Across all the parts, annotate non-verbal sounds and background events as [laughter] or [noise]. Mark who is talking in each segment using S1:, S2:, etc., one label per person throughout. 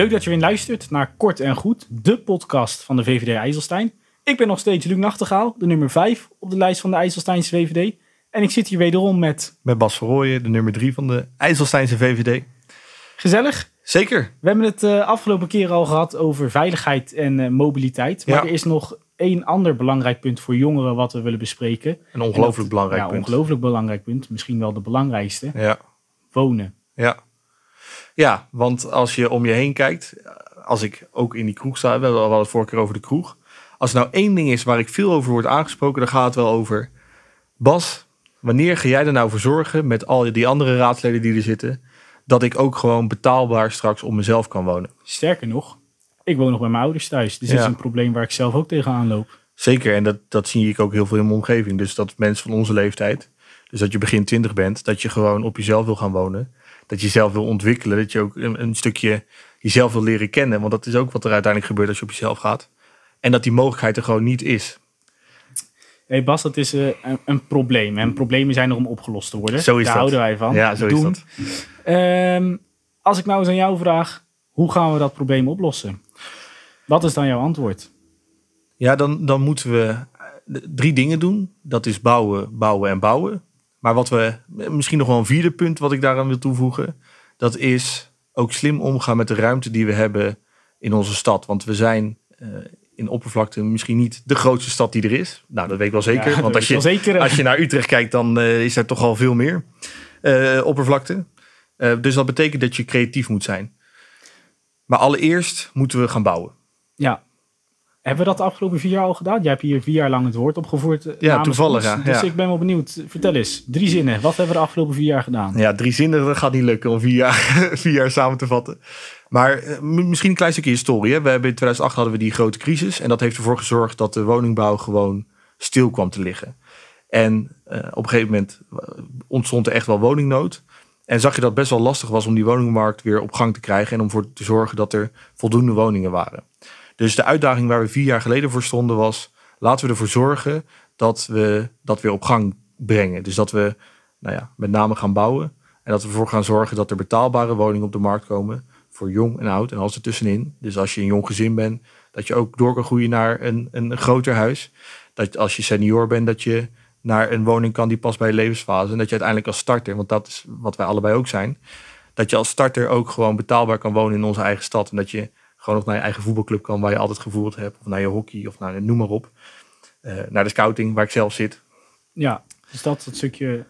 S1: Leuk dat je weer luistert naar Kort en Goed, de podcast van de VVD IJsselstein. Ik ben nog steeds Luc Nachtegaal, de nummer 5 op de lijst van de IJsselsteinse VVD. En ik zit hier wederom met...
S2: Met Bas Verrooyen, de nummer 3 van de IJsselsteinse VVD.
S1: Gezellig.
S2: Zeker.
S1: We hebben het uh, afgelopen keer al gehad over veiligheid en uh, mobiliteit. Maar ja. er is nog één ander belangrijk punt voor jongeren wat we willen bespreken.
S2: Een ongelooflijk belangrijk
S1: ja,
S2: punt.
S1: ongelooflijk belangrijk punt. Misschien wel de belangrijkste.
S2: Ja.
S1: Wonen.
S2: Ja. Ja, want als je om je heen kijkt, als ik ook in die kroeg sta, we hadden het vorige keer over de kroeg. Als er nou één ding is waar ik veel over word aangesproken, dan gaat het wel over... Bas, wanneer ga jij er nou voor zorgen met al die andere raadsleden die er zitten... dat ik ook gewoon betaalbaar straks op mezelf kan wonen?
S1: Sterker nog, ik woon nog bij mijn ouders thuis. Dus ja. dat is een probleem waar ik zelf ook tegenaan loop.
S2: Zeker, en dat, dat zie ik ook heel veel in mijn omgeving. Dus dat mensen van onze leeftijd, dus dat je begin twintig bent... dat je gewoon op jezelf wil gaan wonen dat je jezelf wil ontwikkelen. Dat je ook een, een, stukje jezelf wil leren kennen. Want dat is ook wat er uiteindelijk gebeurt als je op jezelf gaat. En dat die mogelijkheid er gewoon niet is.
S1: Hey Bas, dat is uh, een, een, probleem. En problemen zijn er om opgelost te worden.
S2: Zo is
S1: Daar
S2: dat.
S1: houden wij van.
S2: Ja, zo
S1: Doen.
S2: is dat.
S1: Um, als ik nou eens aan jou vraag, hoe gaan we dat probleem oplossen? Wat is dan jouw antwoord?
S2: Ja, dan, dan moeten we drie dingen doen. Dat is bouwen, bouwen en bouwen. Maar wat we, misschien nog wel een vierde punt wat ik daaraan wil toevoegen, dat is ook slim omgaan met de ruimte die we hebben in onze stad. Want we zijn uh, in oppervlakte misschien niet de grootste stad die er is. Nou, dat weet ik wel zeker.
S1: Ja,
S2: want als je,
S1: zeker.
S2: als je naar Utrecht kijkt, dan uh, is er toch al veel meer uh, oppervlakte. dus dat betekent dat je creatief moet zijn. Maar allereerst moeten we gaan bouwen.
S1: Ja, hebben we dat de afgelopen vier jaar al gedaan? Jij hebt hier vier jaar lang het woord opgevoerd.
S2: Ja, toevallig.
S1: Dus
S2: ja.
S1: ik ben wel benieuwd. Vertel eens, drie zinnen. Wat hebben we de afgelopen vier jaar gedaan?
S2: Ja, drie zinnen, dat gaat niet lukken om vier jaar, [laughs] vier jaar samen te vatten. Maar uh, misschien een klein stukje historie. Hè. We hebben in 2008 hadden we die grote crisis. En dat heeft ervoor gezorgd dat de woningbouw gewoon stil kwam te liggen. En uh, op een gegeven moment ontstond er echt wel woningnood. En zag je dat het best wel lastig was om die woningmarkt weer op gang te krijgen. En om voor te zorgen dat er voldoende woningen waren. Dus de uitdaging waar we vier jaar geleden voor stonden was... laten we ervoor zorgen dat we dat weer op gang brengen. Dus dat we nou ja, met name gaan bouwen. En dat we ervoor gaan zorgen dat er betaalbare woningen op de markt komen... voor jong en oud en alles ertussenin. Dus als je een jong gezin bent, dat je ook door kan groeien naar een, een groter huis. Dat als je senior bent, dat je naar een woning kan die past bij je levensfase. En dat je uiteindelijk als starter, want dat is wat wij allebei ook zijn... dat je als starter ook gewoon betaalbaar kan wonen in onze eigen stad. En dat je gewoon nog naar je eigen voetbalclub kan waar je altijd gevoeld hebt. Of naar je hockey of naar noem maar op. Uh, naar de scouting waar ik zelf zit.
S1: Ja, dus dat het stukje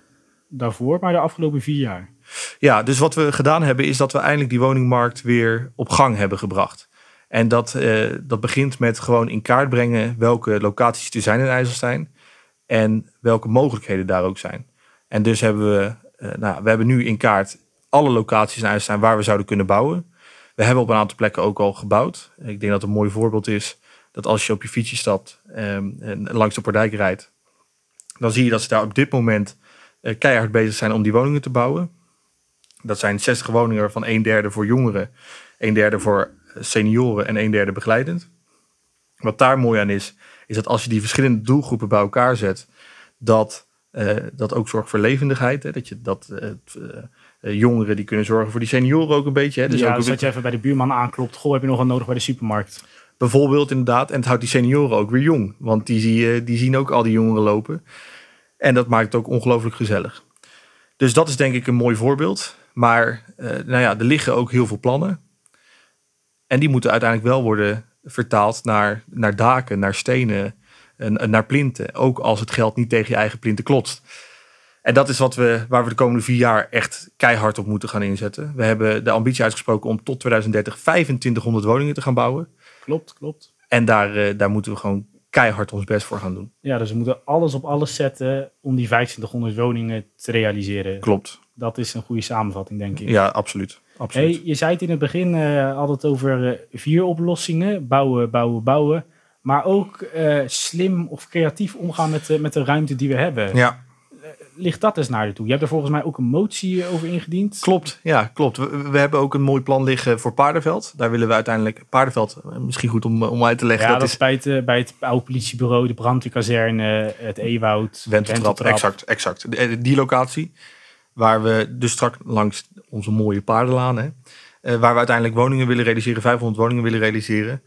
S1: daarvoor, maar de afgelopen vier jaar.
S2: Ja, dus wat we gedaan hebben is dat we eindelijk die woningmarkt weer op gang hebben gebracht. En dat, uh, dat begint met gewoon in kaart brengen welke locaties er zijn in IJsselstein. En welke mogelijkheden daar ook zijn. En dus hebben we, uh, nou, we hebben nu in kaart alle locaties in IJsselstein waar we zouden kunnen bouwen. We hebben op een aantal plekken ook al gebouwd. Ik denk dat een mooi voorbeeld is dat als je op je fietsje stapt um, en langs de Pordijk rijdt, dan zie je dat ze daar op dit moment uh, keihard bezig zijn om die woningen te bouwen. Dat zijn 60 woningen van een derde voor jongeren, een derde voor senioren en een derde begeleidend. Wat daar mooi aan is, is dat als je die verschillende doelgroepen bij elkaar zet, dat dat ook zorgt voor levendigheid. Hè? Dat je dat uh, uh, jongeren die kunnen zorgen voor die senioren ook een beetje. Hè?
S1: Dus ja,
S2: ook
S1: dus dat je even bij de buurman aanklopt. Goh, heb je nog wat nodig bij de supermarkt?
S2: Bijvoorbeeld inderdaad. En het houdt die senioren ook weer jong. Want die, zie, die zien ook al die jongeren lopen. En dat maakt het ook ongelooflijk gezellig. Dus dat is denk ik een mooi voorbeeld. Maar nou ja, er liggen ook heel veel plannen. En die moeten uiteindelijk wel worden vertaald naar, naar daken, naar stenen, en, naar plinten. Ook als het geld niet tegen je eigen plinten klotst. En dat is wat we, waar we de komende vier jaar echt keihard op moeten gaan inzetten. We hebben de ambitie uitgesproken om tot 2030 2500 woningen te gaan bouwen.
S1: Klopt, klopt.
S2: En daar, uh, daar moeten we gewoon keihard ons best voor gaan doen.
S1: Ja, dus we moeten alles op alles zetten om die 2500 woningen te realiseren.
S2: Klopt.
S1: Dat is een goede samenvatting, denk ik.
S2: Ja, absoluut. absoluut.
S1: Hey, je zei het in het begin uh, altijd over uh, vier oplossingen. Bouwen, bouwen, bouwen. Maar ook uh, slim of creatief omgaan met, uh, met de ruimte die we hebben.
S2: Ja.
S1: Uh, ligt dat eens naar je toe? Je hebt er volgens mij ook een motie over ingediend.
S2: Klopt, ja, klopt. We, we, hebben ook een mooi plan liggen voor Paardenveld. Daar willen we uiteindelijk... Paardenveld, misschien goed om, om uit te leggen.
S1: Ja, dat, dat is bij het, bij het oude politiebureau, de brandweerkazerne, het Ewoud.
S2: Wenteltrap, exact, exact. Die locatie, waar we dus straks langs onze mooie paardenlaan... Hè, waar we uiteindelijk woningen willen realiseren, 500 woningen willen realiseren.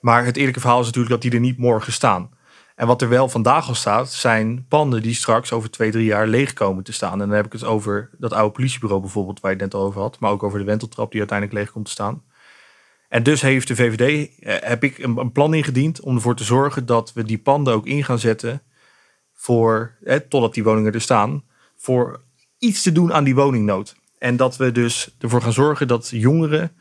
S2: Maar het eerlijke verhaal is natuurlijk dat die er niet morgen staan. En wat er wel vandaag al staat, zijn panden die straks over twee, drie jaar leeg komen te staan. En dan heb ik het over dat oude politiebureau bijvoorbeeld, waar je het net al over had. Maar ook over de wenteltrap die uiteindelijk leeg komt te staan. En dus heeft de VVD, eh, heb ik een, plan ingediend om ervoor te zorgen dat we die panden ook in gaan zetten voor, eh, totdat die woningen er staan, voor iets te doen aan die woningnood. En dat we dus ervoor gaan zorgen dat jongeren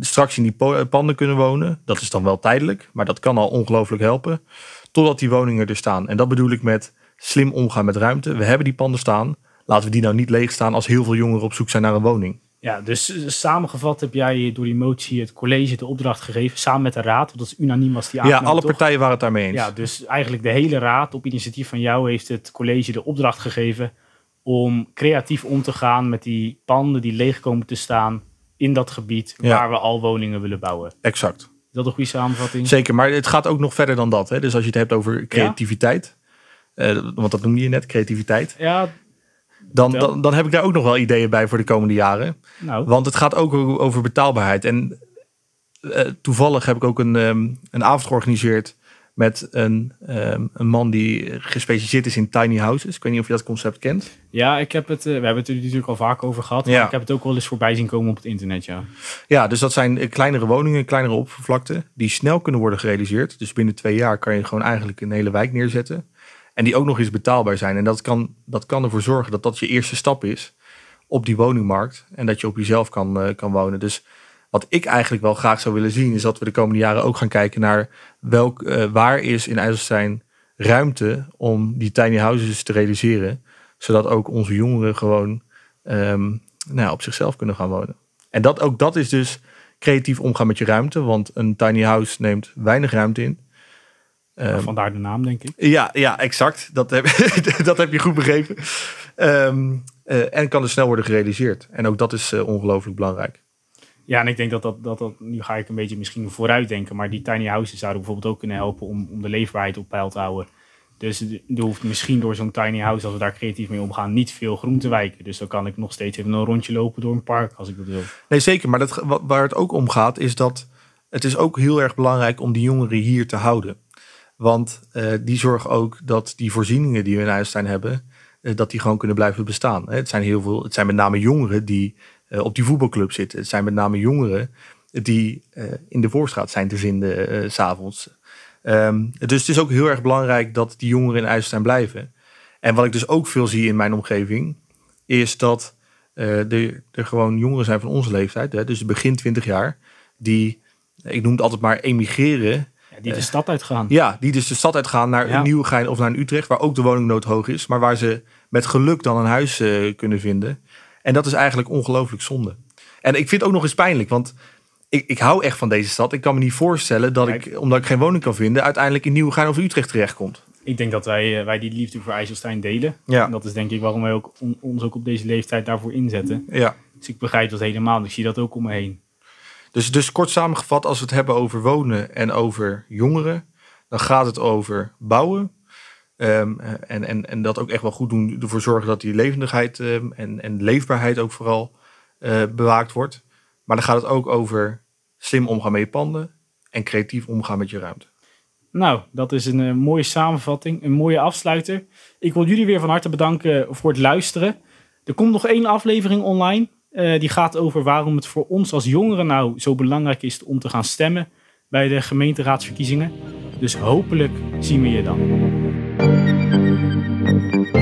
S2: straks in die panden kunnen wonen. Dat is dan wel tijdelijk, maar dat kan al ongelooflijk helpen. Totdat die woningen er staan. En dat bedoel ik met slim omgaan met ruimte. We hebben die panden staan. Laten we die nou niet leeg staan als heel veel jongeren op zoek zijn naar een woning.
S1: Ja, dus eh, samengevat heb jij door die motie het college de opdracht gegeven, samen met de raad, want dat is unaniem was die
S2: Ja, alle partijen waren het daarmee eens.
S1: Ja, dus eigenlijk de hele raad op initiatief van jou heeft het college de opdracht gegeven om creatief om te gaan met die panden die leeg komen te staan in dat gebied waar we al woningen willen bouwen.
S2: Exact. Is
S1: dat een goede samenvatting?
S2: Zeker, maar het gaat ook nog verder dan dat. Hè? Dus als je het hebt over creativiteit, uh, want dat noemde je net, creativiteit.
S1: Ja,
S2: dan, dan, dan, heb ik daar ook nog wel ideeën bij voor de komende jaren.
S1: Nou.
S2: Want het gaat ook over betaalbaarheid. En uh, toevallig heb ik ook een, um, een avond georganiseerd met een, um, een man die gespecialiseerd is in tiny houses. Ik weet niet of je dat concept kent.
S1: Ja, ik heb het, uh, we hebben het er natuurlijk al vaak over gehad. Maar ja. ik heb het ook wel eens voorbij zien komen op het internet. Ja,
S2: ja dus dat zijn kleinere woningen, kleinere oppervlakte, die snel kunnen worden gerealiseerd. Dus binnen twee jaar kan je gewoon eigenlijk een hele wijk neerzetten. En die ook nog eens betaalbaar zijn. En dat kan, dat kan ervoor zorgen dat dat je eerste stap is op die woningmarkt. En dat je op jezelf kan, uh, kan wonen. Dus wat ik eigenlijk wel graag zou willen zien, is dat we de komende jaren ook gaan kijken naar welk, uh, waar is in IJsselstein ruimte om die tiny houses te realiseren. Zodat ook onze jongeren gewoon um, nou, op zichzelf kunnen gaan wonen. En dat, ook dat is dus creatief omgaan met je ruimte. Want een tiny house neemt weinig ruimte in.
S1: Um, Vandaar de naam, denk ik.
S2: Ja, ja exact. Dat heb, [laughs] dat heb je goed begrepen. Um, uh, en kan er snel worden gerealiseerd. En ook dat is uh, ongelooflijk belangrijk.
S1: Ja, en ik denk dat dat, dat dat, nu ga ik een beetje misschien vooruit denken, maar die tiny houses zouden bijvoorbeeld ook kunnen helpen om, om de leefbaarheid op peil te houden. Dus er hoeft misschien door zo'n tiny house, als we daar creatief mee omgaan, niet veel groen te wijken. Dus dan kan ik nog steeds even een rondje lopen door een park als ik dat wil.
S2: Nee, zeker. Maar dat, waar het ook om gaat, is dat het is ook heel erg belangrijk om die jongeren hier te houden. Want uh, die zorgen ook dat die voorzieningen die we in IJsselstein hebben, uh, dat die gewoon kunnen blijven bestaan. Het zijn, heel veel, het zijn met name jongeren die op die voetbalclub zitten. Het zijn met name jongeren die in de voorstraat zijn te vinden s s'avonds. Um, dus het is ook heel erg belangrijk dat die jongeren in IJsselstein blijven. En wat ik dus ook veel zie in mijn omgeving, is dat er, er gewoon jongeren zijn van onze leeftijd, hè, dus begin 20 jaar, die, ik noem het altijd maar, emigreren
S1: die de stad uitgaan.
S2: Ja, die dus de stad uitgaan naar ja. Nieuwegein of naar Utrecht, waar ook de woningnood hoog is, maar waar ze met geluk dan een huis uh, kunnen vinden. En dat is eigenlijk ongelooflijk zonde. En ik vind het ook nog eens pijnlijk, want ik, ik hou echt van deze stad. Ik kan me niet voorstellen dat Kijk. ik, omdat ik geen woning kan vinden, uiteindelijk in Nieuwegein of Utrecht terechtkomt.
S1: Ik denk dat wij, uh, wij die liefde voor IJsselstein delen.
S2: Ja.
S1: En dat is denk ik waarom wij ook on, ons ook op deze leeftijd daarvoor inzetten.
S2: Ja.
S1: Dus ik begrijp dat helemaal. Ik zie dat ook om me heen.
S2: Dus, dus kort samengevat, als we het hebben over wonen en over jongeren, dan gaat het over bouwen. Um, en, en, en dat ook echt wel goed doen, ervoor zorgen dat die levendigheid um, en, en leefbaarheid ook vooral uh, bewaakt wordt. Maar dan gaat het ook over slim omgaan met je panden en creatief omgaan met je ruimte.
S1: Nou, dat is een uh, mooie samenvatting, een mooie afsluiter. Ik wil jullie weer van harte bedanken voor het luisteren. Er komt nog één aflevering online. Die gaat over waarom het voor ons als jongeren nou zo belangrijk is om te gaan stemmen bij de gemeenteraadsverkiezingen. Dus hopelijk zien we je dan. Thank you.